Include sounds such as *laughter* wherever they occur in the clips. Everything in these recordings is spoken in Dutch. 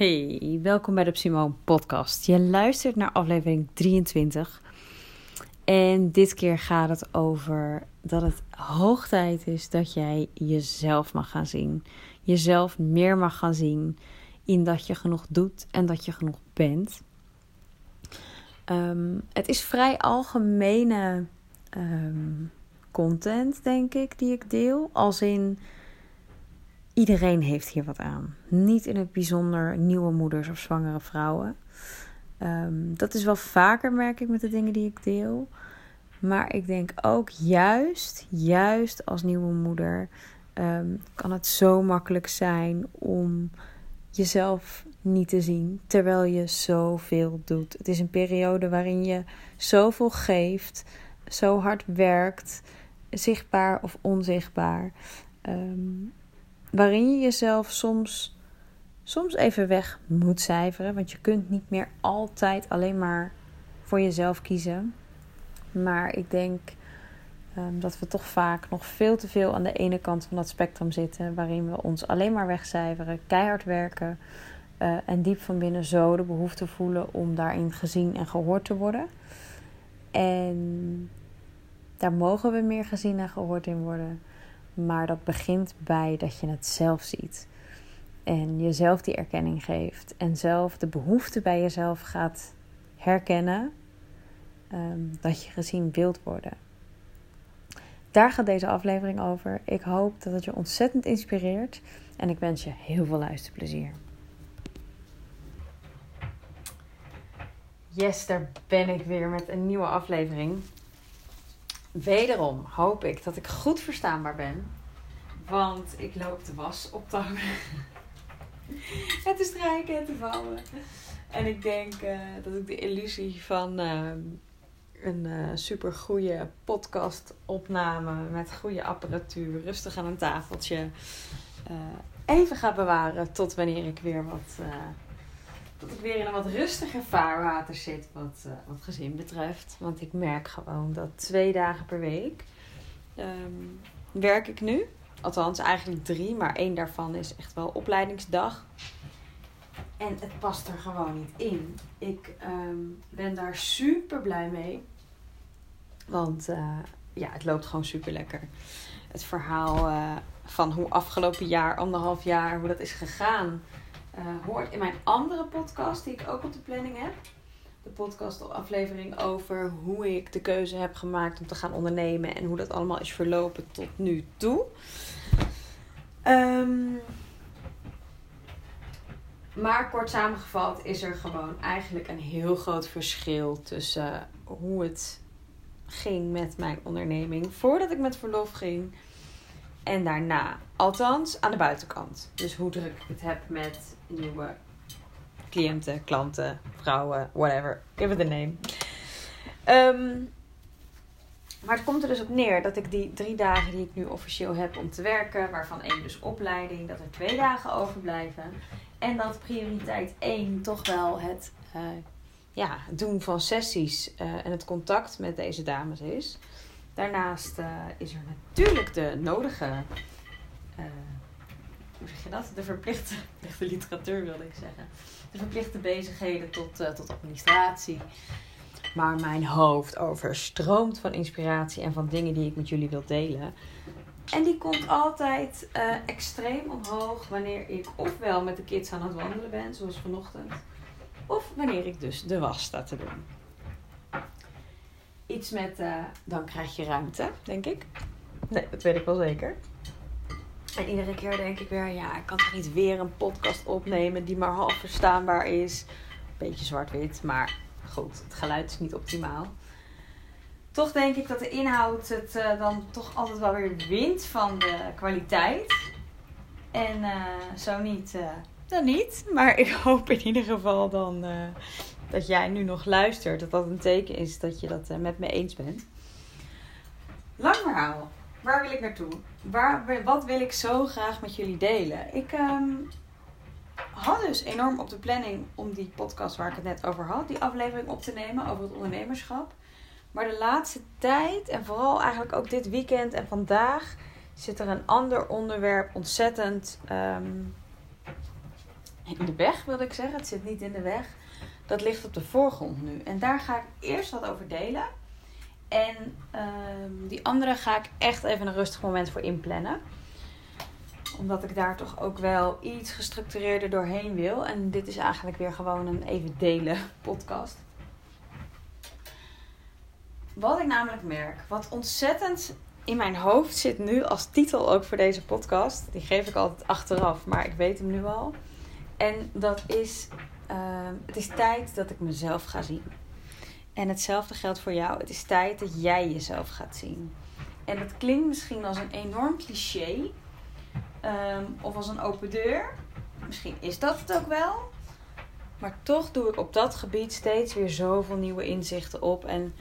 Hey, welkom bij de Simone Podcast. Je luistert naar aflevering 23. En dit keer gaat het over dat het hoog tijd is dat jij jezelf mag gaan zien. Jezelf meer mag gaan zien in dat je genoeg doet en dat je genoeg bent. Ehm, het is vrij algemene ehm, content, denk ik, die ik deel. Als in Iedereen heeft hier wat aan. Niet in het bijzonder nieuwe moeders of zwangere vrouwen. Ehm, dat is wel vaker, merk ik, met de dingen die ik deel. Maar ik denk ook juist, juist als nieuwe moeder, ehm, kan het zo makkelijk zijn om jezelf niet te zien terwijl je zoveel doet. Het is een periode waarin je zoveel geeft, zo hard werkt, zichtbaar of onzichtbaar. Um, waarin je jezelf soms, soms even weg moet cijferen. Want je kunt niet meer altijd alleen maar voor jezelf kiezen. Maar ik denk um, dat we toch vaak nog veel te veel aan de ene kant van dat spectrum zitten. Waarin we ons alleen maar wegcijferen, keihard werken. Uh, en diep van binnen zo de behoefte voelen om daarin gezien en gehoord te worden. En daar mogen we meer gezien en gehoord in worden. Maar dat begint bij dat je het zelf ziet. En jezelf die erkenning geeft. En zelf de behoefte bij jezelf gaat herkennen. Um, dat je gezien wilt worden. Daar gaat deze aflevering over. Ik hoop dat het je ontzettend inspireert. En ik wens je heel veel luisterplezier. Yes, daar ben ik weer met een nieuwe aflevering. Wederom hoop ik dat ik goed verstaanbaar ben. Want ik loop de was op te *laughs* hangen. en te strijken en te vouwen. En ik denk uh, dat ik de illusie van uh, een uh, super goede podcast opname met goede apparatuur, rustig aan een tafeltje, even ga bewaren tot wanneer ik weer wat dat ik weer in een wat rustiger vaarwater zit wat, uh, wat gezin betreft. Want ik merk gewoon dat twee dagen per week um, werk ik nu. Althans, eigenlijk drie, maar één daarvan is echt wel opleidingsdag. En het past er gewoon niet in. Ik um, ben daar super blij mee. Want uh, ja, het loopt gewoon super lekker. Het verhaal uh, van hoe afgelopen jaar, anderhalf jaar, hoe dat is gegaan hoort in mijn andere podcast, die ik ook op de planning heb. De podcast-aflevering over hoe ik de keuze heb gemaakt om te gaan ondernemen en hoe dat allemaal is verlopen tot nu toe. Um, maar kort samengevat is er gewoon eigenlijk een heel groot verschil tussen hoe het ging met mijn onderneming voordat ik met verlof ging en daarna. Althans, aan de buitenkant. Dus hoe druk ik het heb met nieuwe cliënten, klanten, vrouwen, whatever. Give it a name. Um, maar het komt er dus op neer dat ik die drie dagen die ik nu officieel heb om te werken, waarvan één dus opleiding, dat er twee dagen overblijven. En dat prioriteit één toch wel het uh, ja, doen van sessies uh, en het contact met deze dames is. Daarnaast uh, is er natuurlijk de nodige, uh, hoe zeg je dat? De verplichte, verplichte literatuur wilde ik zeggen. De verplichte bezigheden tot, uh, tot administratie. Maar mijn hoofd overstroomt van inspiratie en van dingen die ik met jullie wil delen. En die komt altijd extreem omhoog wanneer ik ofwel met de kids aan het wandelen ben, zoals vanochtend. Of wanneer ik dus de was sta te doen iets met uh, dan krijg je ruimte, denk ik. Nee, dat weet ik wel zeker. En iedere keer denk ik weer, ja, ik kan toch niet weer een podcast opnemen die maar half verstaanbaar is. Beetje zwart-wit, maar goed, het geluid is niet optimaal. Toch denk ik dat de inhoud het uh, dan toch altijd wel weer wint van de kwaliteit. En uh, zo niet, dan niet. Maar ik hoop in ieder geval dan dat jij nu nog luistert, dat dat een teken is dat je dat uh, met me eens bent. Lang verhaal. Waar wil ik naartoe? Waar, wat wil ik zo graag met jullie delen? Ik um, had dus enorm op de planning om die podcast waar ik het net over had, die aflevering op te nemen over het ondernemerschap. Maar de laatste tijd en vooral eigenlijk ook dit weekend en vandaag zit er een ander onderwerp ontzettend um, in de weg, wilde ik zeggen. Het zit niet in de weg. Dat ligt op de voorgrond nu. En daar ga ik eerst wat over delen. En ehm, die andere ga ik echt even een rustig moment voor inplannen. Omdat ik daar toch ook wel iets gestructureerder doorheen wil. En dit is eigenlijk weer gewoon een even delen *laughs* podcast. Wat ik namelijk merk, wat ontzettend in mijn hoofd zit nu als titel ook voor deze podcast. Die geef ik altijd achteraf, maar ik weet hem nu al. En dat is, ehm, het is tijd dat ik mezelf ga zien. En hetzelfde geldt voor jou. Het is tijd dat jij jezelf gaat zien. En dat klinkt misschien als een enorm cliché. Ehm, of als een open deur. Misschien is dat het ook wel. Maar toch doe ik op dat gebied steeds weer zoveel nieuwe inzichten op. En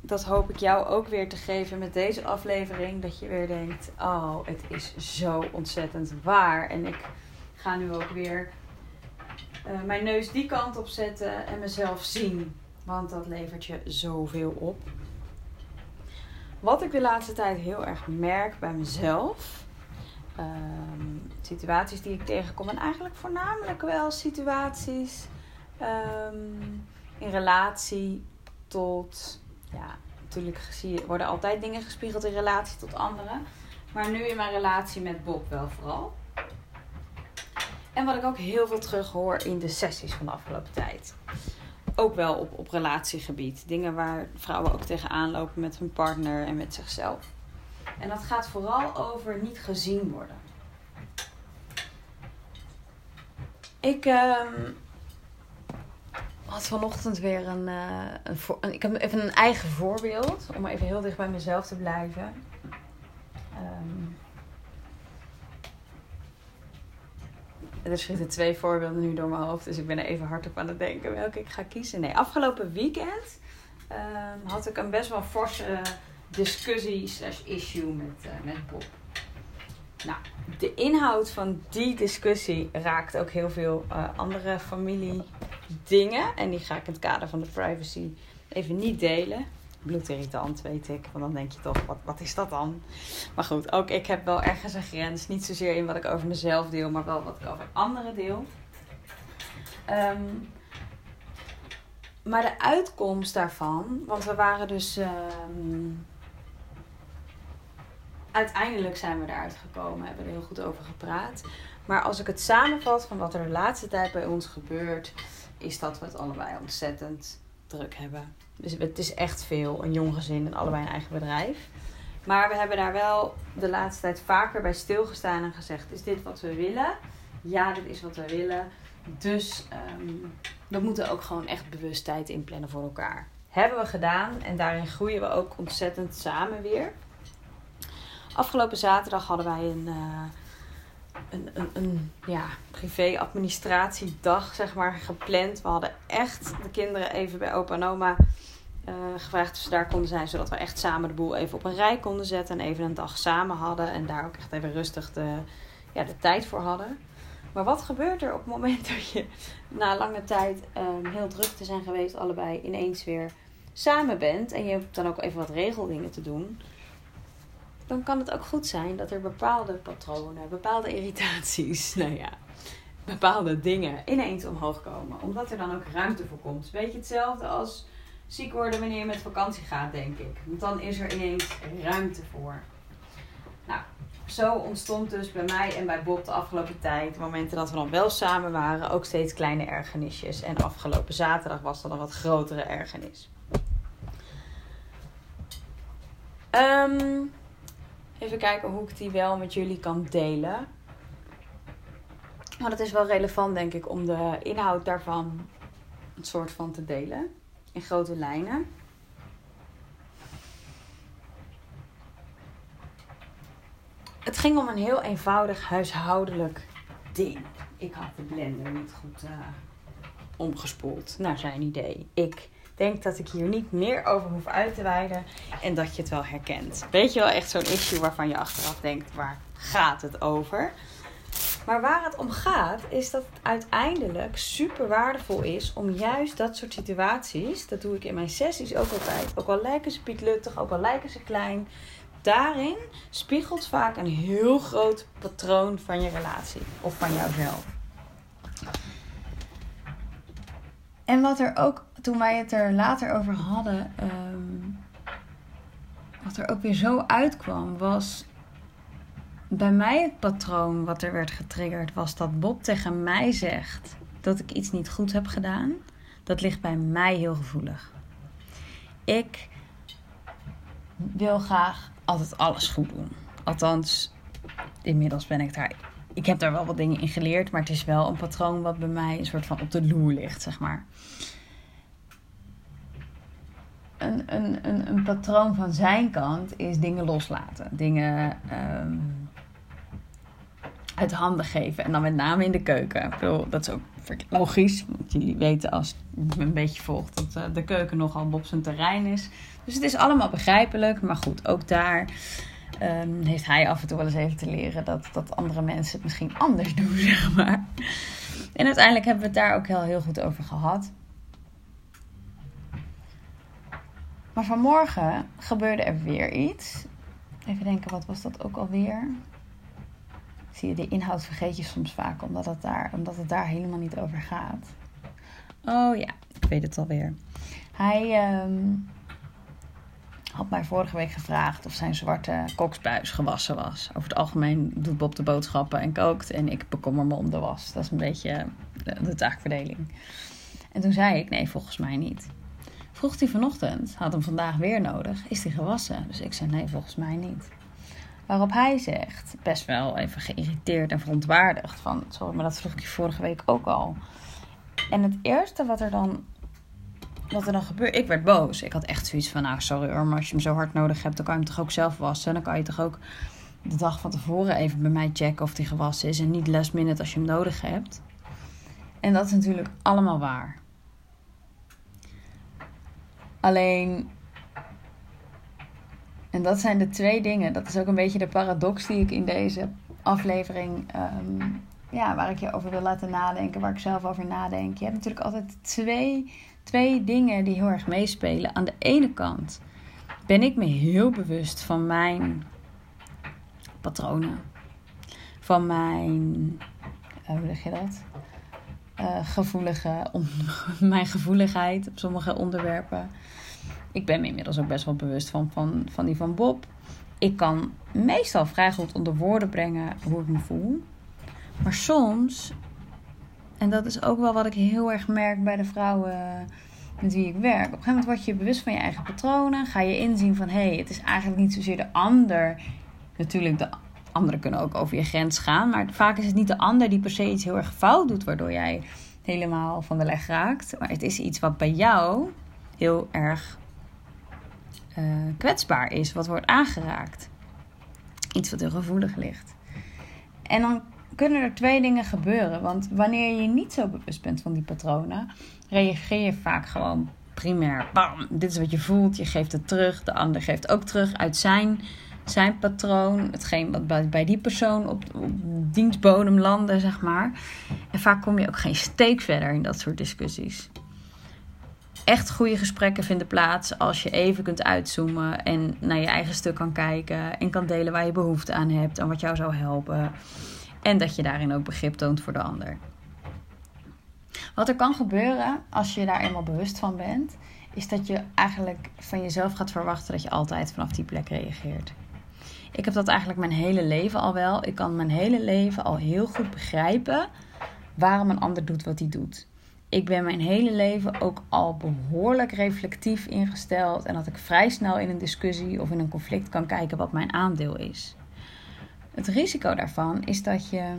dat hoop ik jou ook weer te geven met deze aflevering. Dat je weer denkt: oh, het is zo ontzettend waar. En ik ga nu ook weer uh, mijn neus die kant op zetten en mezelf zien. Want dat levert je zoveel op. Wat ik de laatste tijd heel erg merk bij mezelf. Um, situaties die ik tegenkom. En eigenlijk voornamelijk wel situaties um, in relatie tot. Ja, natuurlijk worden altijd dingen gespiegeld in relatie tot anderen. Maar nu in mijn relatie met Bob wel vooral. En wat ik ook heel veel terug hoor in de sessies van de afgelopen tijd ook wel op, op relatiegebied. Dingen waar vrouwen ook tegenaan lopen met hun partner en met zichzelf. En dat gaat vooral over niet gezien worden. Ik um, had vanochtend weer een, een, een, Ik heb even een eigen voorbeeld. Om even heel dicht bij mezelf te blijven. Um, er schieten twee voorbeelden nu door mijn hoofd, dus ik ben er even hard op aan het denken welke ik ga kiezen. Nee, afgelopen weekend um, had ik een best wel forse discussie slash issue met, uh, met Bob. Nou, de inhoud van die discussie raakt ook heel veel uh, andere familie dingen. En die ga ik in het kader van de privacy even niet delen bloedirritant, weet ik. Want dan denk je toch, wat, wat is dat dan? Maar goed, ook ik heb wel ergens een grens. Niet zozeer in wat ik over mezelf deel, maar wel wat ik over anderen deel. Um, maar de uitkomst daarvan, want we waren dus. Um, uiteindelijk zijn we eruit gekomen, hebben er heel goed over gepraat. Maar als ik het samenvat van wat er de laatste tijd bij ons gebeurt, is dat we het allebei ontzettend druk hebben. Dus het is echt veel, een jong gezin en allebei een eigen bedrijf. Maar we hebben daar wel de laatste tijd vaker bij stilgestaan en gezegd: is dit wat we willen? Ja, dit is wat we willen. Dus um, we moeten ook gewoon echt bewust tijd inplannen voor elkaar. Hebben we gedaan en daarin groeien we ook ontzettend samen weer. Afgelopen zaterdag hadden wij een, uh, een, een, een ja, privé-administratiedag zeg maar, gepland. We hadden echt de kinderen even bij opa en oma uh, gevraagd of ze daar konden zijn. Zodat we echt samen de boel even op een rij konden zetten. En even een dag samen hadden. En daar ook echt even rustig de, ja, de tijd voor hadden. Maar wat gebeurt er op het moment *laughs* dat je na lange tijd um, heel druk te zijn geweest, allebei ineens weer samen bent. En je hebt dan ook even wat regeldingen te doen dan kan het ook goed zijn dat er bepaalde patronen, bepaalde irritaties, *laughs* nou ja, bepaalde dingen ineens omhoog komen. Omdat er dan ook ruimte voor komt. Beetje hetzelfde als ziek worden wanneer je met vakantie gaat, denk ik. Want dan is er ineens ruimte voor. Nou, zo ontstond dus bij mij en bij Bob de afgelopen tijd, momenten dat we dan wel samen waren, ook steeds kleine ergernisjes. En afgelopen zaterdag was dat een wat grotere ergernis. Um, Even kijken hoe ik die wel met jullie kan delen. Maar het is wel relevant, denk ik, om de inhoud daarvan een soort van te delen. In grote lijnen. Het ging om een heel eenvoudig huishoudelijk ding. Ik had de blender niet goed uh, omgespoeld, naar zijn idee. Ik denk dat ik hier niet meer over hoef uit te wijden en dat je het wel herkent. Weet je wel, echt zo'n issue waarvan je achteraf denkt, waar gaat het over? Maar waar het om gaat, is dat het uiteindelijk super waardevol is om juist dat soort situaties, dat doe ik in mijn sessies ook altijd, ook al lijken ze pietluttig, ook al lijken ze klein, daarin spiegelt vaak een heel groot patroon van je relatie of van jouzelf. En wat er ook, toen wij het er later over hadden, ehm, wat er ook weer zo uitkwam, was bij mij het patroon wat er werd getriggerd, was dat Bob tegen mij zegt dat ik iets niet goed heb gedaan. Dat ligt bij mij heel gevoelig. Ik wil graag altijd alles goed doen. Althans, inmiddels ben ik daar. Ik heb daar wel wat dingen in geleerd, maar het is wel een patroon wat bij mij een soort van op de loer ligt, zeg maar. Een, een, een, patroon van zijn kant is dingen loslaten. Dingen um, uit handen geven. En dan met name in de keuken. Ik bedoel, dat is ook logisch. Want jullie weten als je een beetje volgt dat eh, de keuken nogal op zijn terrein is. Dus het is allemaal begrijpelijk. Maar goed, ook daar um, heeft hij af en toe wel eens even te leren dat, dat andere mensen het misschien anders *laughs* doen, zeg maar. En uiteindelijk hebben we het daar ook heel, heel goed over gehad. Maar vanmorgen gebeurde er weer iets. Even denken, wat was dat ook alweer? Zie je, de inhoud vergeet je soms vaak, omdat het daar, omdat het daar helemaal niet over gaat. Oh ja, ik weet het alweer. Hij um, had mij vorige week gevraagd of zijn zwarte koksbuis gewassen was. Over het algemeen doet Bob de boodschappen en kookt en ik bekommer me om de was. Dat is een beetje de taakverdeling. En toen zei ik, nee, volgens mij niet. Vroeg hij vanochtend, had hem vandaag weer nodig, is hij gewassen? Dus ik zei, nee, volgens mij niet. Waarop hij zegt, best wel even geïrriteerd en verontwaardigd, van sorry, maar dat vroeg ik je vorige week ook al. En het eerste wat er dan, wat er dan gebeurt, ik werd boos. Ik had echt zoiets van, nou sorry hoor, maar als je hem zo hard nodig hebt, dan kan je hem toch ook zelf wassen. Dan kan je toch ook de dag van tevoren even bij mij checken of die gewassen is en niet last minute als je hem nodig hebt. En dat is natuurlijk allemaal waar. Alleen en dat zijn de twee dingen. Dat is ook een beetje de paradox die ik in deze aflevering. Um, ja, waar ik je over wil laten nadenken. Waar ik zelf over nadenk. Je hebt natuurlijk altijd twee, twee dingen die heel erg meespelen. Aan de ene kant ben ik me heel bewust van mijn patronen. Van mijn. Uh, hoe zeg je dat? Uh, gevoelige, *laughs* mijn gevoeligheid op sommige onderwerpen ik ben me inmiddels ook best wel bewust van, van, van die van Bob. Ik kan meestal vrij goed onder woorden brengen hoe ik me voel. Maar soms, en dat is ook wel wat ik heel erg merk bij de vrouwen met wie ik werk. Op een gegeven moment word je bewust van je eigen patronen. Ga je inzien van hé, hey, het is eigenlijk niet zozeer de ander. Natuurlijk, de anderen kunnen ook over je grens gaan. Maar vaak is het niet de ander die per se iets heel erg fout doet, waardoor jij helemaal van de leg raakt. Maar het is iets wat bij jou heel erg uh, kwetsbaar is, wat wordt aangeraakt. Iets wat heel gevoelig ligt. En dan kunnen er twee dingen gebeuren. Want wanneer je niet zo bewust bent van die patronen, reageer je vaak gewoon primair. Bam, dit is wat je voelt, je geeft het terug. De ander geeft ook terug uit zijn, zijn patroon. Hetgeen wat bij, bij die persoon op, op dienstbodem landde, zeg maar. En vaak kom je ook geen steek verder in dat soort discussies echt goede gesprekken vinden plaats als je even kunt uitzoomen en naar je eigen stuk kan kijken en kan delen waar je behoefte aan hebt en wat jou zou helpen. En dat je daarin ook begrip toont voor de ander. Wat er kan gebeuren als je daar eenmaal bewust van bent, is dat je eigenlijk van jezelf gaat verwachten dat je altijd vanaf die plek reageert. Ik heb dat eigenlijk mijn hele leven al wel. Ik kan mijn hele leven al heel goed begrijpen waarom een ander doet wat hij doet ik ben mijn hele leven ook al behoorlijk reflectief ingesteld. En dat ik vrij snel in een discussie of in een conflict kan kijken wat mijn aandeel is. Het risico daarvan is dat je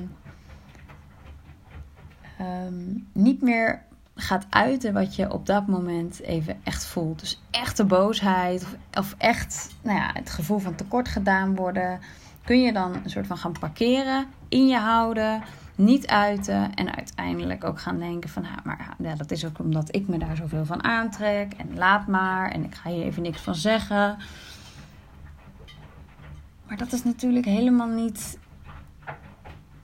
um, niet meer gaat uiten wat je op dat moment even echt voelt. Dus echte boosheid of, of echt nou ja, het gevoel van tekort gedaan worden. Kun je dan een soort van gaan parkeren, in je houden niet uiten en uiteindelijk ook gaan denken van, nou, maar ja, dat is ook omdat ik me daar zoveel van aantrek en laat maar en ik ga hier even niks van zeggen. Maar dat is natuurlijk helemaal niet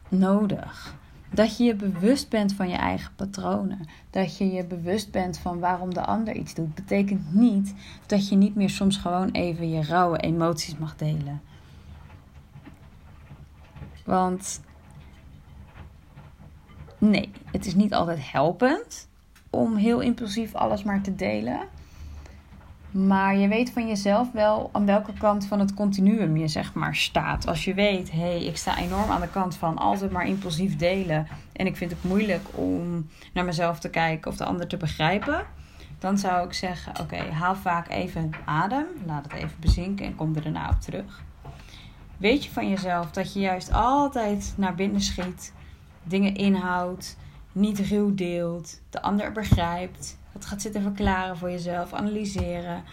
nodig. Dat je je bewust bent van je eigen patronen. Dat je je bewust bent van waarom de ander iets doet. Betekent niet dat je niet meer soms gewoon even je rauwe emoties mag delen. Want Nee, het is niet altijd helpend om heel impulsief alles maar te delen. Maar je weet van jezelf wel aan welke kant van het continuum je zeg maar staat. Als je weet, hé, hey, ik sta enorm aan de kant van altijd maar impulsief delen. En ik vind het moeilijk om naar mezelf te kijken of de ander te begrijpen. Dan zou ik zeggen, oké, haal vaak even adem. Laat het even bezinken en kom er daarna op terug. Weet je van jezelf dat je juist altijd naar binnen schiet. Dingen inhoudt, niet ruw deelt, de ander begrijpt wat gaat zitten verklaren voor jezelf, analyseren.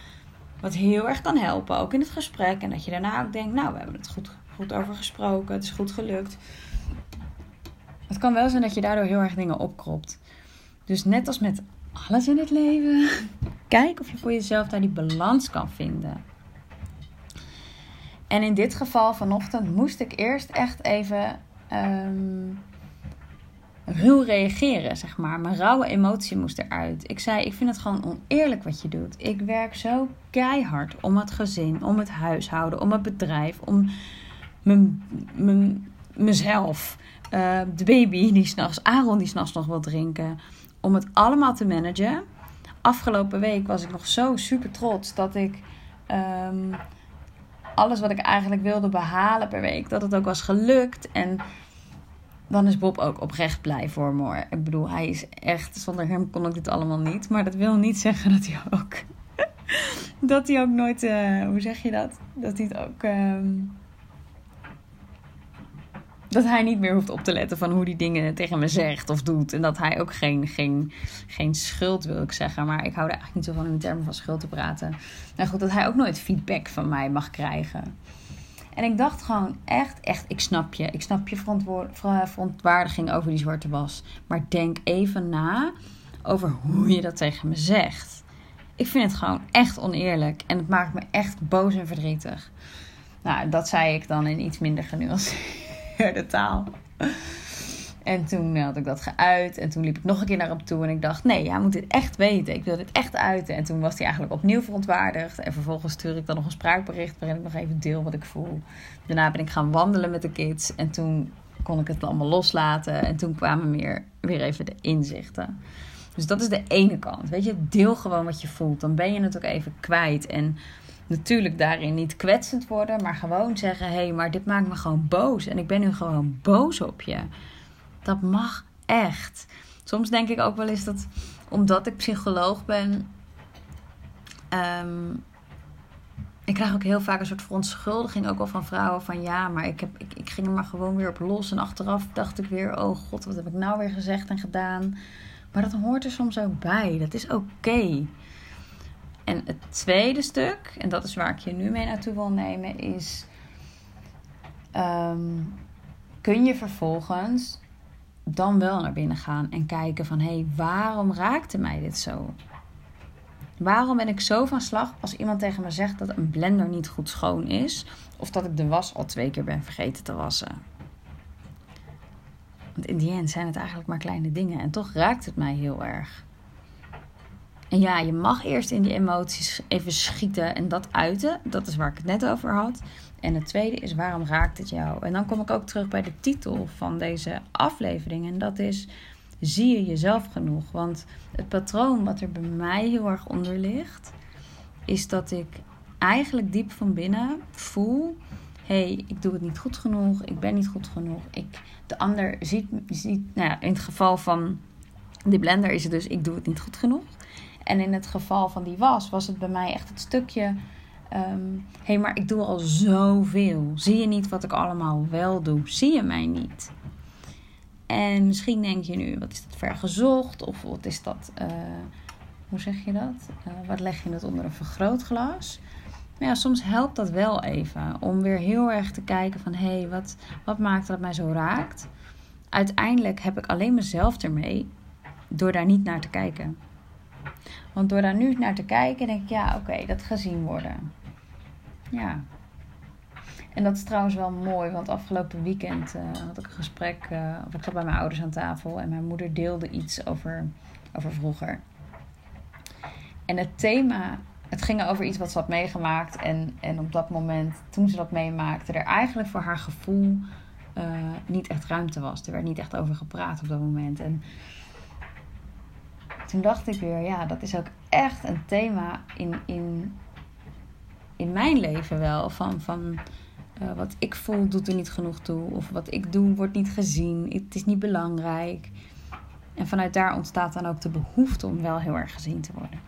Wat heel erg kan helpen, ook in het gesprek. En dat je daarna ook denkt, nou, we hebben het goed, goed over gesproken, het is goed gelukt. Het kan wel zijn dat je daardoor heel erg dingen opkropt. Dus net als met alles in het leven, *laughs* kijk of je voor jezelf daar die balans kan vinden. En in dit geval vanochtend moest ik eerst echt even um, ruw reageren, zeg maar. Mijn rauwe emotie moest eruit. Ik zei, ik vind het gewoon oneerlijk wat je doet. Ik werk zo keihard om het gezin, om het huishouden, om het bedrijf, om mezelf. Uh, de baby die s'nachts, Aaron die s'nachts nog wil drinken. Om het allemaal te managen. Afgelopen week was ik nog zo super trots dat ik... Um, alles wat ik eigenlijk wilde behalen per week, dat het ook was gelukt. En dan is Bob ook oprecht blij voor me. Ik bedoel, hij is echt, zonder hem kon ik dit allemaal niet. Maar dat wil niet zeggen dat hij ook, *laughs* dat hij ook nooit, uh, hoe zeg je dat? Dat hij het ook, um, dat hij niet meer hoeft op te letten van hoe die dingen tegen me zegt of doet. En dat hij ook geen, geen, geen schuld wil ik zeggen. Maar ik hou er eigenlijk niet zo van in termen van schuld te praten. Nou goed, dat hij ook nooit feedback van mij mag krijgen. En ik dacht gewoon echt, echt, ik snap je. Ik snap je verontwaardiging over die zwarte was. Maar denk even na over hoe je dat tegen me zegt. Ik vind het gewoon echt oneerlijk. En het maakt me echt boos en verdrietig. Nou, dat zei ik dan in iets minder genuanceerde taal. En toen had ik dat geuit. En toen liep ik nog een keer naar hem toe. En ik dacht, nee, hij moet dit echt weten. Ik wil dit echt uiten. En toen was hij eigenlijk opnieuw verontwaardigd. En vervolgens stuur ik dan nog een spraakbericht waarin ik nog even deel wat ik voel. Daarna ben ik gaan wandelen met de kids. En toen kon ik het allemaal loslaten. En toen kwamen meer, weer even de inzichten. Dus dat is de ene kant. Weet je, deel gewoon wat je voelt. Dan ben je het ook even kwijt. En natuurlijk daarin niet kwetsend worden. Maar gewoon zeggen, hé, hey, maar dit maakt me gewoon boos. En ik ben nu gewoon boos op je. Dat mag echt. Soms denk ik ook wel eens dat omdat ik psycholoog ben. Um, ik krijg ook heel vaak een soort verontschuldiging ook al van vrouwen van ja, maar ik, heb, ik, ik ging er maar gewoon weer op los. En achteraf dacht ik weer, oh god, wat heb ik nou weer gezegd en gedaan. Maar dat hoort er soms ook bij. Dat is oké. En het tweede stuk, en dat is waar ik je nu mee naartoe wil nemen, is. Um, kun je vervolgens dan wel naar binnen gaan en kijken van hé, hey, waarom raakte mij dit zo? Waarom ben ik zo van slag als iemand tegen me zegt dat een blender niet goed schoon is of dat ik de was al twee keer ben vergeten te wassen? Want in die end zijn het eigenlijk maar kleine dingen en toch raakt het mij heel erg. En ja, je mag eerst in die emoties even schieten en dat uiten. Dat is waar ik het net over had. En het tweede is waarom raakt het jou? En dan kom ik ook terug bij de titel van deze aflevering. En dat is zie je jezelf genoeg? Want het patroon wat er bij mij heel erg onder ligt, is dat ik eigenlijk diep van binnen voel: hé, hey, ik doe het niet goed genoeg, ik ben niet goed genoeg. Ik, de ander ziet, ziet nou ja, in het geval van die blender is het dus: ik doe het niet goed genoeg. En in het geval van die was, was het bij mij echt het stukje ehm, hey, maar ik doe al zoveel. Zie je niet wat ik allemaal wel doe? Zie je mij niet? En misschien denk je nu, wat is dat ver gezocht? Of wat is dat, uh, hoe zeg je dat? Uh, wat leg je het onder een vergrootglas? Maar ja, soms helpt dat wel even. Om weer heel erg te kijken van, hé, wat, wat maakt dat mij zo raakt? Uiteindelijk heb ik alleen mezelf ermee door daar niet naar te kijken. Want door daar nu naar te kijken, denk ik, ja, oké, dat gezien worden. Ja. En dat is trouwens wel mooi, want afgelopen weekend uh, had ik een gesprek. Uh, of ik zat bij mijn ouders aan tafel en mijn moeder deelde iets over, over vroeger. En het thema, het ging over iets wat ze had meegemaakt. En, en op dat moment, toen ze dat meemaakte, er eigenlijk voor haar gevoel uh, niet echt ruimte was. Er werd niet echt over gepraat op dat moment. En toen dacht ik weer, ja, dat is ook echt een thema in, in, in mijn leven wel. Van, van uh, wat ik voel doet er niet genoeg toe. Of wat ik doe wordt niet gezien. Het is niet belangrijk. En vanuit daar ontstaat dan ook de behoefte om wel heel erg gezien te worden.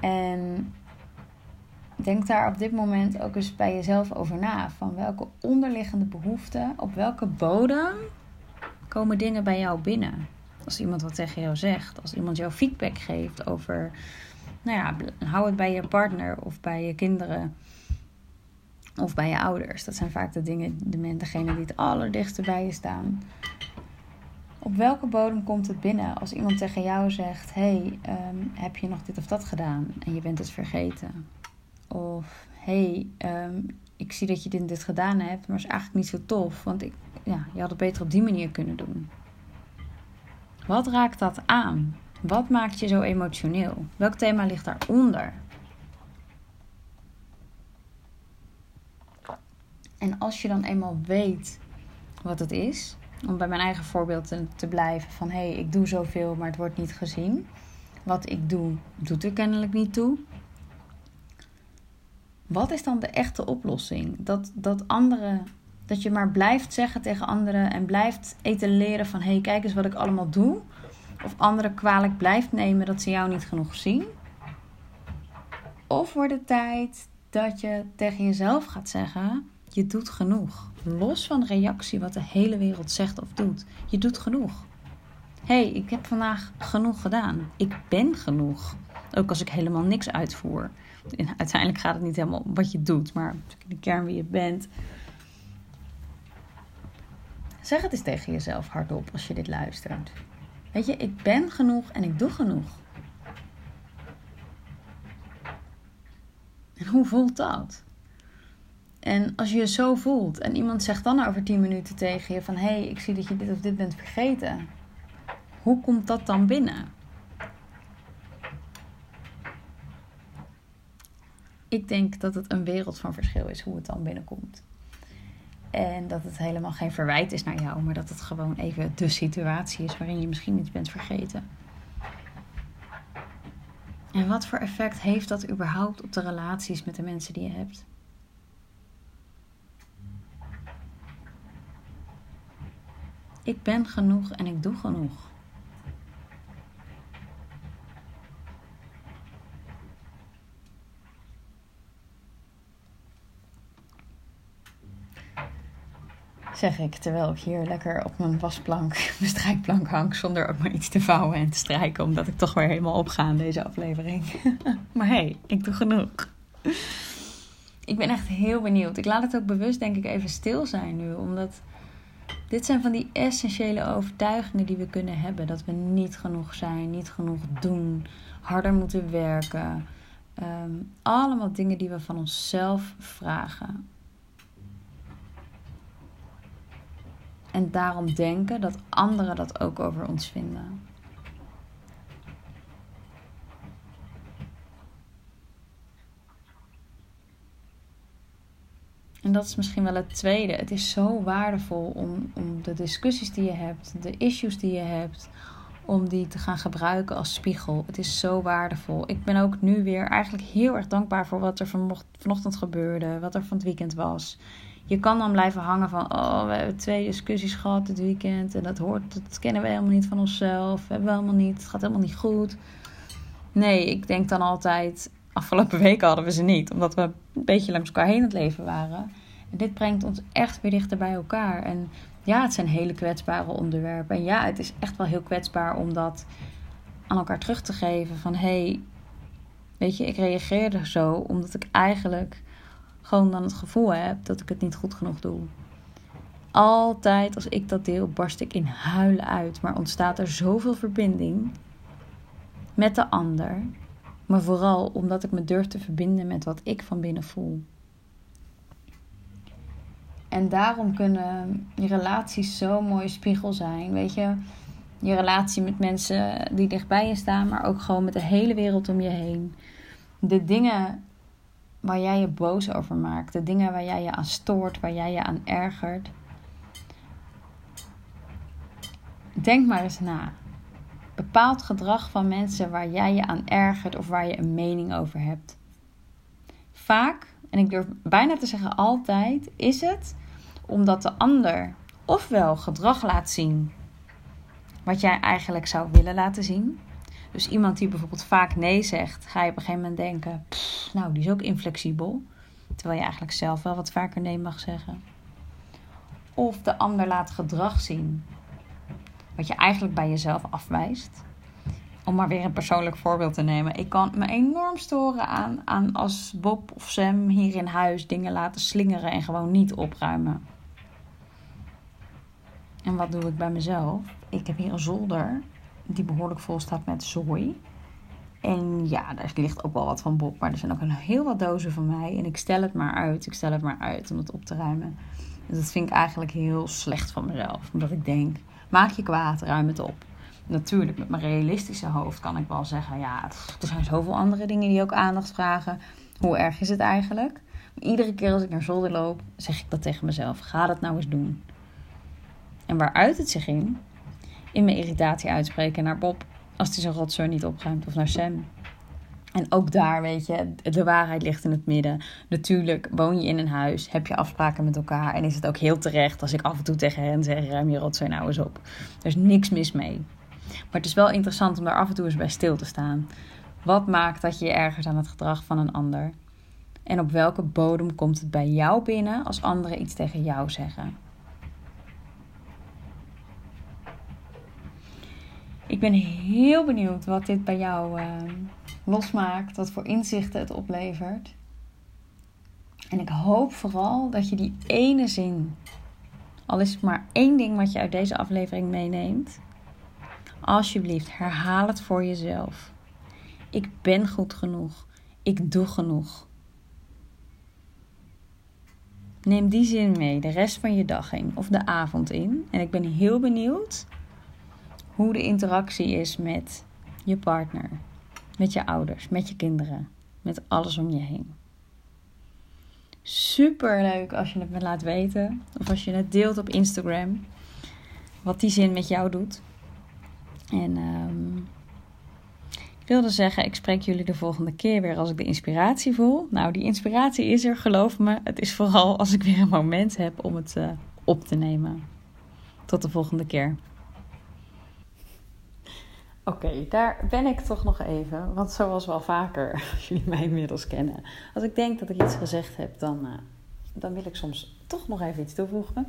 En denk daar op dit moment ook eens bij jezelf over na. Van welke onderliggende behoeften, op welke bodem komen dingen bij jou binnen? Als iemand wat tegen jou zegt, als iemand jou feedback geeft over, nou ja, hou het bij je partner of bij je kinderen of bij je ouders. Dat zijn vaak de dingen, de degenen die het allerdichtste bij je staan. Op welke bodem komt het binnen als iemand tegen jou zegt: Hey, ehm, heb je nog dit of dat gedaan en je bent het vergeten? Of Hey, ehm, ik zie dat je dit en dit gedaan hebt, maar is eigenlijk niet zo tof, want ik, ja, je had het beter op die manier kunnen doen. Wat raakt dat aan? Wat maakt je zo emotioneel? Welk thema ligt daaronder? En als je dan eenmaal weet wat het is, om bij mijn eigen voorbeeld te, blijven van hé, hey, ik doe zoveel, maar het wordt niet gezien. Wat ik doe, doet er kennelijk niet toe. Wat is dan de echte oplossing? Dat, dat anderen, dat je maar blijft zeggen tegen anderen en blijft etaleren van hé, hey, kijk eens wat ik allemaal doe. Of anderen kwalijk blijft nemen dat ze jou niet genoeg zien. Of wordt het tijd dat je tegen jezelf gaat zeggen: je doet genoeg. Los van reactie wat de hele wereld zegt of doet. Je doet genoeg. Hé, hey, ik heb vandaag genoeg gedaan. Ik ben genoeg. Ook als ik helemaal niks uitvoer. Uiteindelijk gaat het niet helemaal om wat je doet, maar de kern wie je bent. Zeg het eens tegen jezelf hardop als je dit luistert. Weet je, ik ben genoeg en ik doe genoeg. En hoe voelt dat? En als je je zo voelt en iemand zegt dan over 10 minuten tegen je van hé, hey, ik zie dat je dit of dit bent vergeten. Hoe komt dat dan binnen? Ik denk dat het een wereld van verschil is hoe het dan binnenkomt. En dat het helemaal geen verwijt is naar jou, maar dat het gewoon even de situatie is waarin je misschien iets bent vergeten. En wat voor effect heeft dat überhaupt op de relaties met de mensen die je hebt? Ik ben genoeg en ik doe genoeg. Zeg ik terwijl ik hier lekker op mijn wasplank, *laughs* mijn strijkplank hang, zonder ook maar iets te vouwen en te strijken, omdat ik toch weer helemaal opga in deze aflevering. *laughs* maar hey, ik doe genoeg. Ik ben echt heel benieuwd. Ik laat het ook bewust, denk ik, even stil zijn nu, omdat dit zijn van die essentiële overtuigingen die we kunnen hebben. Dat we niet genoeg zijn, niet genoeg doen, harder moeten werken. Ehm, allemaal dingen die we van onszelf vragen. En daarom denken dat anderen dat ook over ons vinden. En dat is misschien wel het tweede. Het is zo waardevol om, om de discussies die je hebt, de issues die je hebt, om die te gaan gebruiken als spiegel. Het is zo waardevol. Ik ben ook nu weer eigenlijk heel erg dankbaar voor wat er vanochtend gebeurde, wat er van het weekend was. Je kan dan blijven hangen van, oh, we hebben twee discussies gehad dit weekend en dat hoort, dat kennen we helemaal niet van onszelf, hebben we helemaal niet, het gaat helemaal niet goed. Nee, ik denk dan altijd, Afgelopen weken hadden we ze niet, omdat we een beetje langs elkaar heen het leven waren. En dit brengt ons echt weer dichter bij elkaar. En ja, het zijn hele kwetsbare onderwerpen. En ja, het is echt wel heel kwetsbaar om dat aan elkaar terug te geven. Van hé, hey, weet je, ik reageerde zo omdat ik eigenlijk gewoon dan het gevoel heb dat ik het niet goed genoeg doe. Altijd als ik dat deel, barst ik in huilen uit. Maar ontstaat er zoveel verbinding met de ander maar vooral omdat ik me durf te verbinden met wat ik van binnen voel. En daarom kunnen je relaties zo'n mooie spiegel zijn. Weet je, je relatie met mensen die dichtbij je staan, maar ook gewoon met de hele wereld om je heen. De dingen waar jij je boos over maakt, de dingen waar jij je aan stoort, waar jij je aan ergert. denk maar eens na. Bepaald gedrag van mensen waar jij je aan ergert of waar je een mening over hebt. Vaak, en ik durf bijna te zeggen altijd, is het omdat de ander ofwel gedrag laat zien wat jij eigenlijk zou willen laten zien. Dus iemand die bijvoorbeeld vaak nee zegt, ga je op een gegeven moment denken: nou, die is ook inflexibel. Terwijl je eigenlijk zelf wel wat vaker nee mag zeggen. Of de ander laat gedrag zien wat je eigenlijk bij jezelf afwijst. Om maar weer een persoonlijk voorbeeld te nemen. Ik kan me enorm storen aan, aan als Bob of Sam hier in huis dingen laten slingeren en gewoon niet opruimen. En wat doe ik bij mezelf? Ik heb hier een zolder die behoorlijk vol staat met zooi. En ja, daar ligt ook wel wat van Bob, maar er zijn ook een heel wat dozen van mij. En ik stel het maar uit, ik stel het maar uit om het op te ruimen. Dus dat vind ik eigenlijk heel slecht van mezelf. Omdat ik denk, maak je kwaad, ruim het op. Natuurlijk, met mijn realistische hoofd kan ik wel zeggen, ja, er zijn zoveel andere dingen die ook aandacht vragen. Hoe erg is het eigenlijk? Maar iedere keer als ik naar zolder loop, zeg ik dat tegen mezelf. Ga dat nou eens doen. En waaruit het zich in? In mijn irritatie uitspreken naar Bob als hij zijn rotzooi niet opruimt of naar Sam. En ook daar, weet je, de waarheid ligt in het midden. Natuurlijk woon je in een huis, heb je afspraken met elkaar. En is het ook heel terecht als ik af en toe tegen hen zeg: ruim je rotzooi nou eens op. Er is niks mis mee. Maar het is wel interessant om daar af en toe eens bij stil te staan. Wat maakt dat je je ergert aan het gedrag van een ander? En op welke bodem komt het bij jou binnen als anderen iets tegen jou zeggen? Ik ben heel benieuwd wat dit bij jou uh, losmaakt, wat voor inzichten het oplevert. En ik hoop vooral dat je die ene zin, al is het maar één ding wat je uit deze aflevering meeneemt, alsjeblieft herhaal het voor jezelf. Ik ben goed genoeg. Ik doe genoeg. Neem die zin mee de rest van je dag in of de avond in. En ik ben heel benieuwd hoe de interactie is met je partner, met je ouders, met je kinderen, met alles om je heen. Super leuk als je het me laat weten of als je het deelt op Instagram. Wat die zin met jou doet. En um, ik wilde zeggen, ik spreek jullie de volgende keer weer als ik de inspiratie voel. Nou, die inspiratie is er, geloof me. Het is vooral als ik weer een moment heb om het uh, op te nemen. Tot de volgende keer. Oké, daar ben ik toch nog even. Want zoals wel vaker, *laughs* als jullie mij inmiddels kennen. Als ik denk dat ik iets gezegd heb, dan, uh, dan wil ik soms toch nog even iets toevoegen.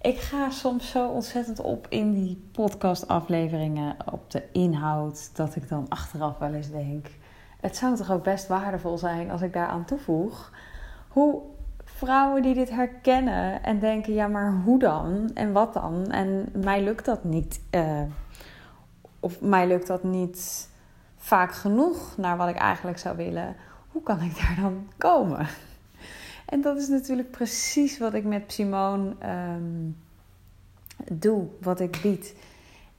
Ik ga soms zo ontzettend op in die podcastafleveringen, op de inhoud, dat ik dan achteraf wel eens denk: het zou toch ook best waardevol zijn als ik daaraan toevoeg hoe vrouwen die dit herkennen en denken: ja, maar hoe dan en wat dan? En mij lukt dat niet. Uh, of mij lukt dat niet vaak genoeg naar wat ik eigenlijk zou willen. Hoe kan ik daar dan komen? En dat is natuurlijk precies wat ik met Simone ehm, doe, wat ik bied.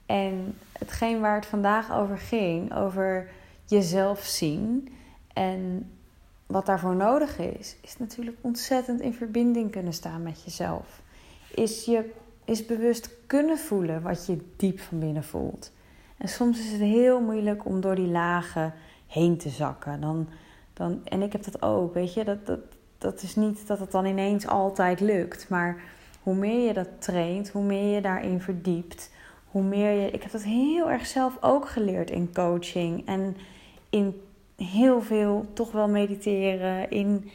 En hetgeen waar het vandaag over ging, over jezelf zien en wat daarvoor nodig is, is natuurlijk ontzettend in verbinding kunnen staan met jezelf. Is je is bewust kunnen voelen wat je diep van binnen voelt. En soms is het heel moeilijk om door die lagen heen te zakken. Dan, dan, en ik heb dat ook, weet je. Dat, dat, dat is niet dat het dan ineens altijd lukt. Maar hoe meer je dat traint, hoe meer je daarin verdiept. Hoe meer je. Ik heb dat heel erg zelf ook geleerd in coaching. En in heel veel toch wel mediteren. In,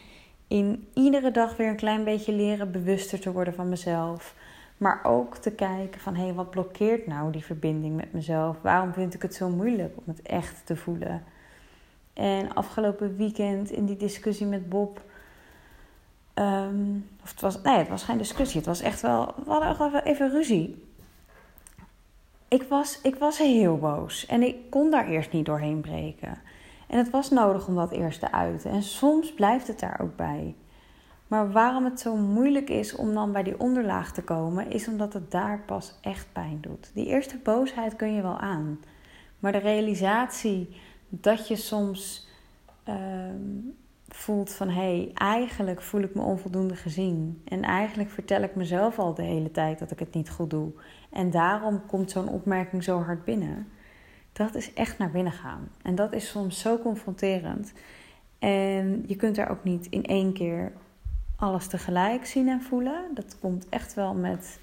in iedere dag weer een klein beetje leren bewuster te worden van mezelf. Maar ook te kijken van hé, hey, wat blokkeert nou die verbinding met mezelf? Waarom vind ik het zo moeilijk om het echt te voelen? En afgelopen weekend in die discussie met Bob. Um, of het was, nee, het was geen discussie. Het was echt wel. We hadden even ruzie. Ik was, ik was heel boos. En ik kon daar eerst niet doorheen breken. En het was nodig om dat eerst te uiten. En soms blijft het daar ook bij. Maar waarom het zo moeilijk is om dan bij die onderlaag te komen, is omdat het daar pas echt pijn doet. Die eerste boosheid kun je wel aan. Maar de realisatie dat je soms uh, voelt van hé, hey, eigenlijk voel ik me onvoldoende gezien. En eigenlijk vertel ik mezelf al de hele tijd dat ik het niet goed doe. En daarom komt zo'n opmerking zo hard binnen. Dat is echt naar binnen gaan. En dat is soms zo confronterend. En je kunt daar ook niet in één keer alles tegelijk zien en voelen. Dat komt echt wel met,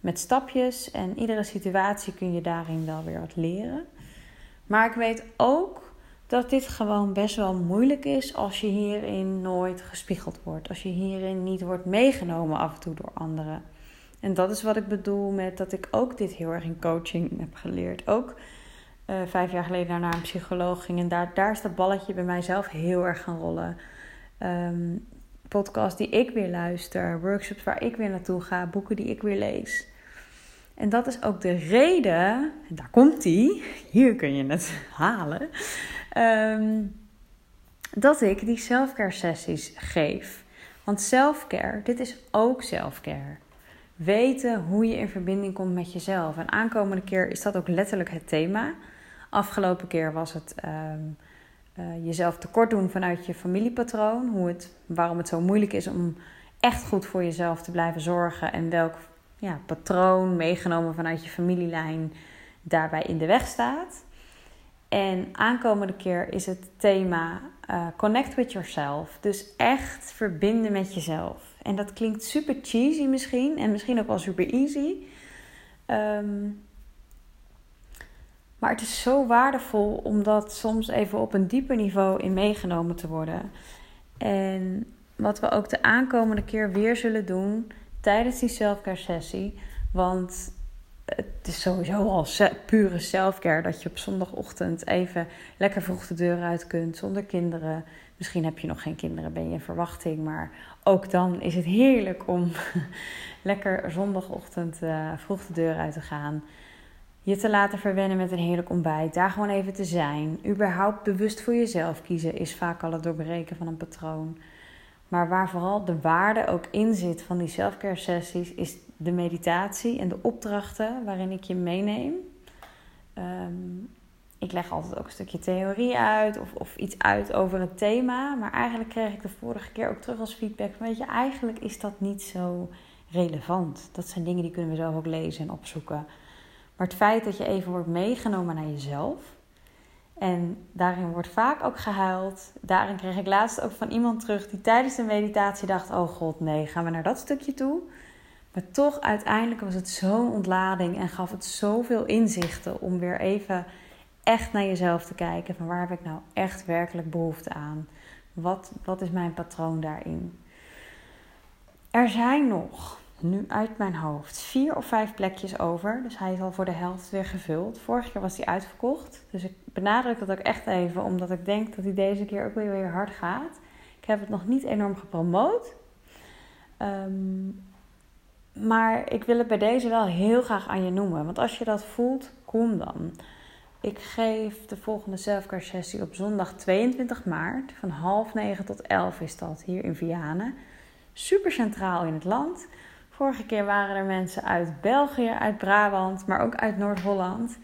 met stapjes. En iedere situatie kun je daarin wel weer wat leren. Maar ik weet ook dat dit gewoon best wel moeilijk is als je hierin nooit gespiegeld wordt. Als je hierin niet wordt meegenomen af en toe door anderen. En dat is wat ik bedoel met dat ik ook dit heel erg in coaching heb geleerd. Ook uh, vijf jaar geleden naar een psycholoog ging. En daar, daar is dat balletje bij mijzelf heel erg gaan rollen. Um, podcast die ik weer luister, workshops waar ik weer naartoe ga, boeken die ik weer lees. En dat is ook de reden, en daar komt die, hier kun je het *laughs* halen, Ehm, dat ik die selfcare sessies geef. Want selfcare, dit is ook selfcare. Weten hoe je in verbinding komt met jezelf. En aankomende keer is dat ook letterlijk het thema. Afgelopen keer was het um, uh, jezelf tekort doen vanuit je familiepatroon. Hoe het, waarom het zo moeilijk is om echt goed voor jezelf te blijven zorgen. En welk ja, patroon meegenomen vanuit je familielijn daarbij in de weg staat. En aankomende keer is het thema uh, connect with yourself. Dus echt verbinden met jezelf. En dat klinkt super cheesy misschien en misschien ook wel super easy. Um, maar het is zo waardevol om dat soms even op een dieper niveau in meegenomen te worden. En wat we ook de aankomende keer weer zullen doen tijdens die selfcare sessie. Want het is sowieso al pure selfcare dat je op zondagochtend even lekker vroeg de deur uit kunt zonder kinderen. Misschien heb je nog geen kinderen, ben je in verwachting, maar ook dan is het heerlijk om *laughs* lekker zondagochtend uh, vroeg de deur uit te gaan. Je te laten verwennen met een heerlijk ontbijt, daar gewoon even te zijn. Überhaupt bewust voor jezelf kiezen is vaak al het doorbreken van een patroon. Maar waar vooral de waarde ook in zit van die selfcare sessies, is de meditatie en de opdrachten waarin ik je meeneem. Ehm, ik leg altijd ook een stukje theorie uit of, of iets uit over het thema. Maar eigenlijk kreeg ik de vorige keer ook terug als feedback. Weet je, eigenlijk is dat niet zo relevant. Dat zijn dingen die kunnen we zelf ook lezen en opzoeken. Maar het feit dat je even wordt meegenomen naar jezelf. En daarin wordt vaak ook gehuild. Daarin kreeg ik laatst ook van iemand terug die tijdens de meditatie dacht: Oh god, nee, gaan we naar dat stukje toe? Maar toch uiteindelijk was het zo'n ontlading en gaf het zoveel inzichten om weer even echt naar jezelf te kijken. Van waar heb ik nou echt werkelijk behoefte aan? Wat, wat is mijn patroon daarin? Er zijn nog, nu uit mijn hoofd, vier of vijf plekjes over. Dus hij is al voor de helft weer gevuld. Vorige keer was hij uitverkocht. Dus ik benadruk dat ook echt even, omdat ik denk dat hij deze keer ook weer, weer hard gaat. Ik heb het nog niet enorm gepromoot. Um, maar ik wil het bij deze wel heel graag aan je noemen. Want als je dat voelt, kom dan. Ik geef de volgende selfcare sessie op zondag 22 maart. Van half negen tot elf is dat hier in Vianen. Super centraal in het land. Vorige keer waren er mensen uit België, uit Brabant, maar ook uit Noord-Holland.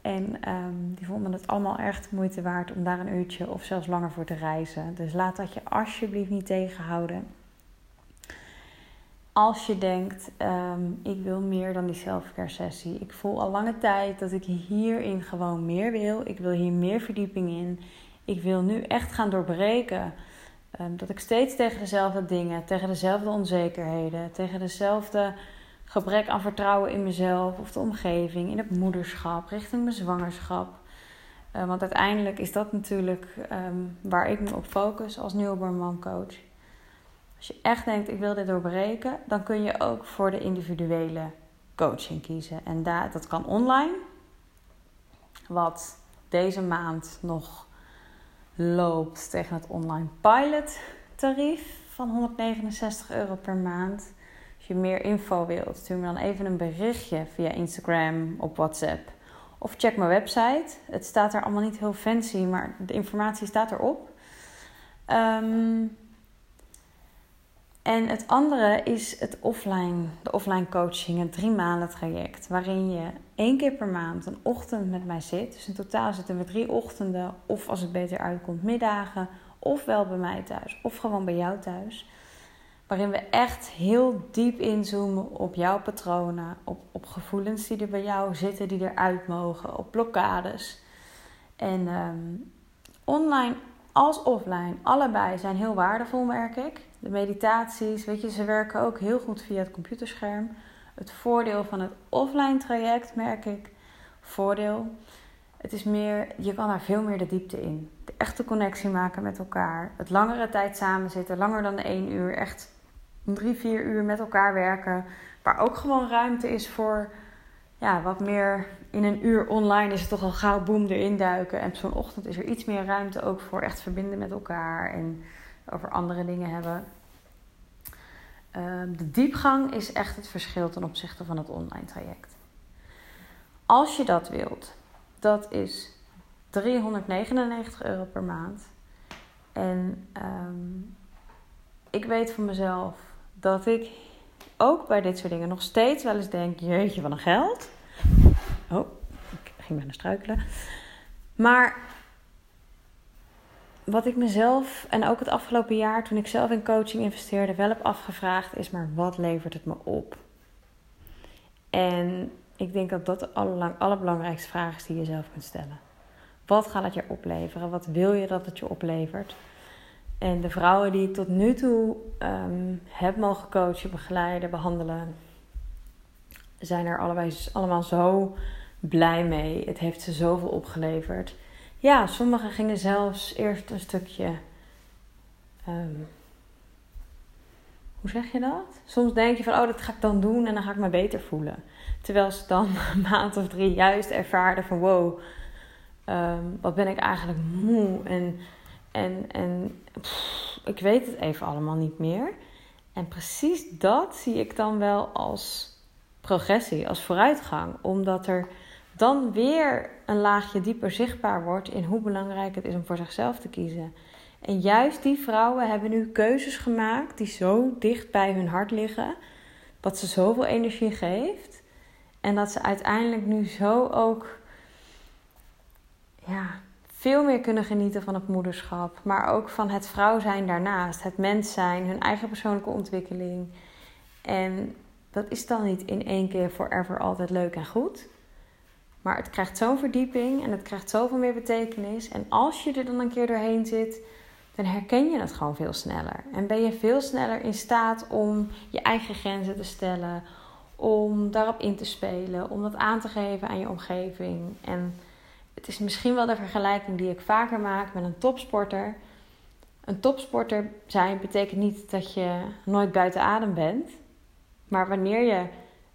En um, die vonden het allemaal echt moeite waard om daar een uurtje of zelfs langer voor te reizen. Dus laat dat je alsjeblieft niet tegenhouden als je denkt, um, ik wil meer dan die selfcare sessie. Ik voel al lange tijd dat ik hierin gewoon meer wil. Ik wil hier meer verdieping in. Ik wil nu echt gaan doorbreken. Um, dat ik steeds tegen dezelfde dingen, tegen dezelfde onzekerheden, tegen dezelfde gebrek aan vertrouwen in mezelf of de omgeving, in het moederschap, richting mijn zwangerschap. Uh, want uiteindelijk is dat natuurlijk um, waar ik me op focus als newborn coach. Als je echt denkt, ik wil dit doorbreken, dan kun je ook voor de individuele coaching kiezen. En daar, dat kan online, wat deze maand nog loopt tegen het online pilot tarief van 169 euro per maand. Als je meer info wilt, stuur me dan even een berichtje via Instagram, op WhatsApp. Of check mijn website. Het staat er allemaal niet heel fancy, maar de informatie staat erop. Um, en het andere is het offline, de offline coaching, het drie maanden traject. Waarin je één keer per maand een ochtend met mij zit. Dus in totaal zitten we drie ochtenden, of als het beter uitkomt, middagen ofwel bij mij thuis of gewoon bij jou thuis. Waarin we echt heel diep inzoomen op jouw patronen, op, op gevoelens die er bij jou zitten, die eruit mogen, op blokkades. En ehm, online als offline, allebei zijn heel waardevol, merk ik. De meditaties, weet je, ze werken ook heel goed via het computerscherm. Het voordeel van het offline traject, merk ik, voordeel. Het is meer, je kan daar veel meer de diepte in. De echte connectie maken met elkaar. Het langere tijd samen zitten, langer dan één uur. Echt drie, vier uur met elkaar werken. Waar ook gewoon ruimte is voor ja, wat meer. In een uur online is het toch al gauw boem erin duiken. En op zo'n ochtend is er iets meer ruimte ook voor echt verbinden met elkaar. En over andere dingen hebben. Ehm, de diepgang is echt het verschil ten opzichte van het online traject. Als je dat wilt, dat is 399 euro per maand. En um, ik weet van mezelf dat ik ook bij dit soort dingen nog steeds wel eens denk: jeetje, wat een geld. Oh, ik ging bijna struikelen. Maar wat ik mezelf en ook het afgelopen jaar toen ik zelf in coaching investeerde wel heb afgevraagd is: maar wat levert het me op? En ik denk dat dat de allerbelangrijkste vraag is die je zelf kunt stellen. Wat gaat het je opleveren? Wat wil je dat het je oplevert? En de vrouwen die ik tot nu toe um, heb mogen coachen, begeleiden, behandelen, zijn er allebei, allemaal zo blij mee. Het heeft ze zoveel opgeleverd. Ja, sommigen gingen zelfs eerst een stukje. Um, hoe zeg je dat? Soms denk je van, oh, dat ga ik dan doen en dan ga ik me beter voelen. Terwijl ze dan *laughs* een maand of drie juist ervaren van, wow, um, wat ben ik eigenlijk moe en, en, en ik weet het even allemaal niet meer. En precies dat zie ik dan wel als progressie, als vooruitgang. Omdat er dan weer een laagje dieper zichtbaar wordt in hoe belangrijk het is om voor zichzelf te kiezen. En juist die vrouwen hebben nu keuzes gemaakt die zo dicht bij hun hart liggen, wat ze zoveel energie geeft. En dat ze uiteindelijk nu zo ook ja, veel meer kunnen genieten van het moederschap, maar ook van het vrouw zijn daarnaast, het mens zijn, hun eigen persoonlijke ontwikkeling. En dat is dan niet in één keer forever altijd leuk en goed. Maar het krijgt zo'n verdieping en het krijgt zoveel meer betekenis. En als je er dan een keer doorheen zit, dan herken je het gewoon veel sneller. En ben je veel sneller in staat om je eigen grenzen te stellen, om daarop in te spelen, om dat aan te geven aan je omgeving. En het is misschien wel de vergelijking die ik vaker maak met een topsporter. Een topsporter zijn betekent niet dat je nooit buiten adem bent. Maar wanneer je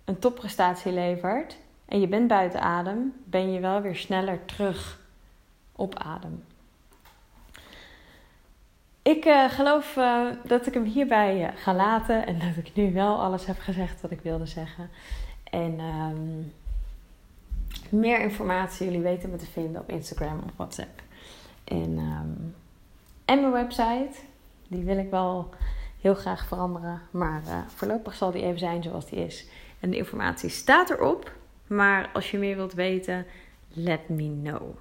een topprestatie levert en je bent buiten adem, ben je wel weer sneller terug op adem. Ik uh, geloof uh, dat ik hem hierbij uh, ga laten en dat ik nu wel alles heb gezegd wat ik wilde zeggen. En um, meer informatie, jullie weten me te vinden op Instagram of WhatsApp. En, um, en mijn website, die wil ik wel heel graag veranderen. Maar voorlopig zal die even zijn zoals die is. En de informatie staat erop. Maar als je meer wilt weten, let me know.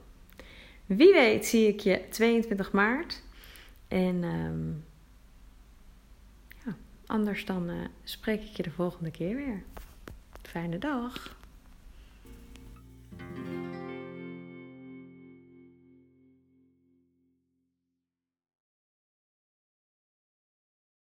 Wie weet zie ik je 22 maart. En um, ja, anders dan uh, spreek ik je de volgende keer weer. Fijne dag. Música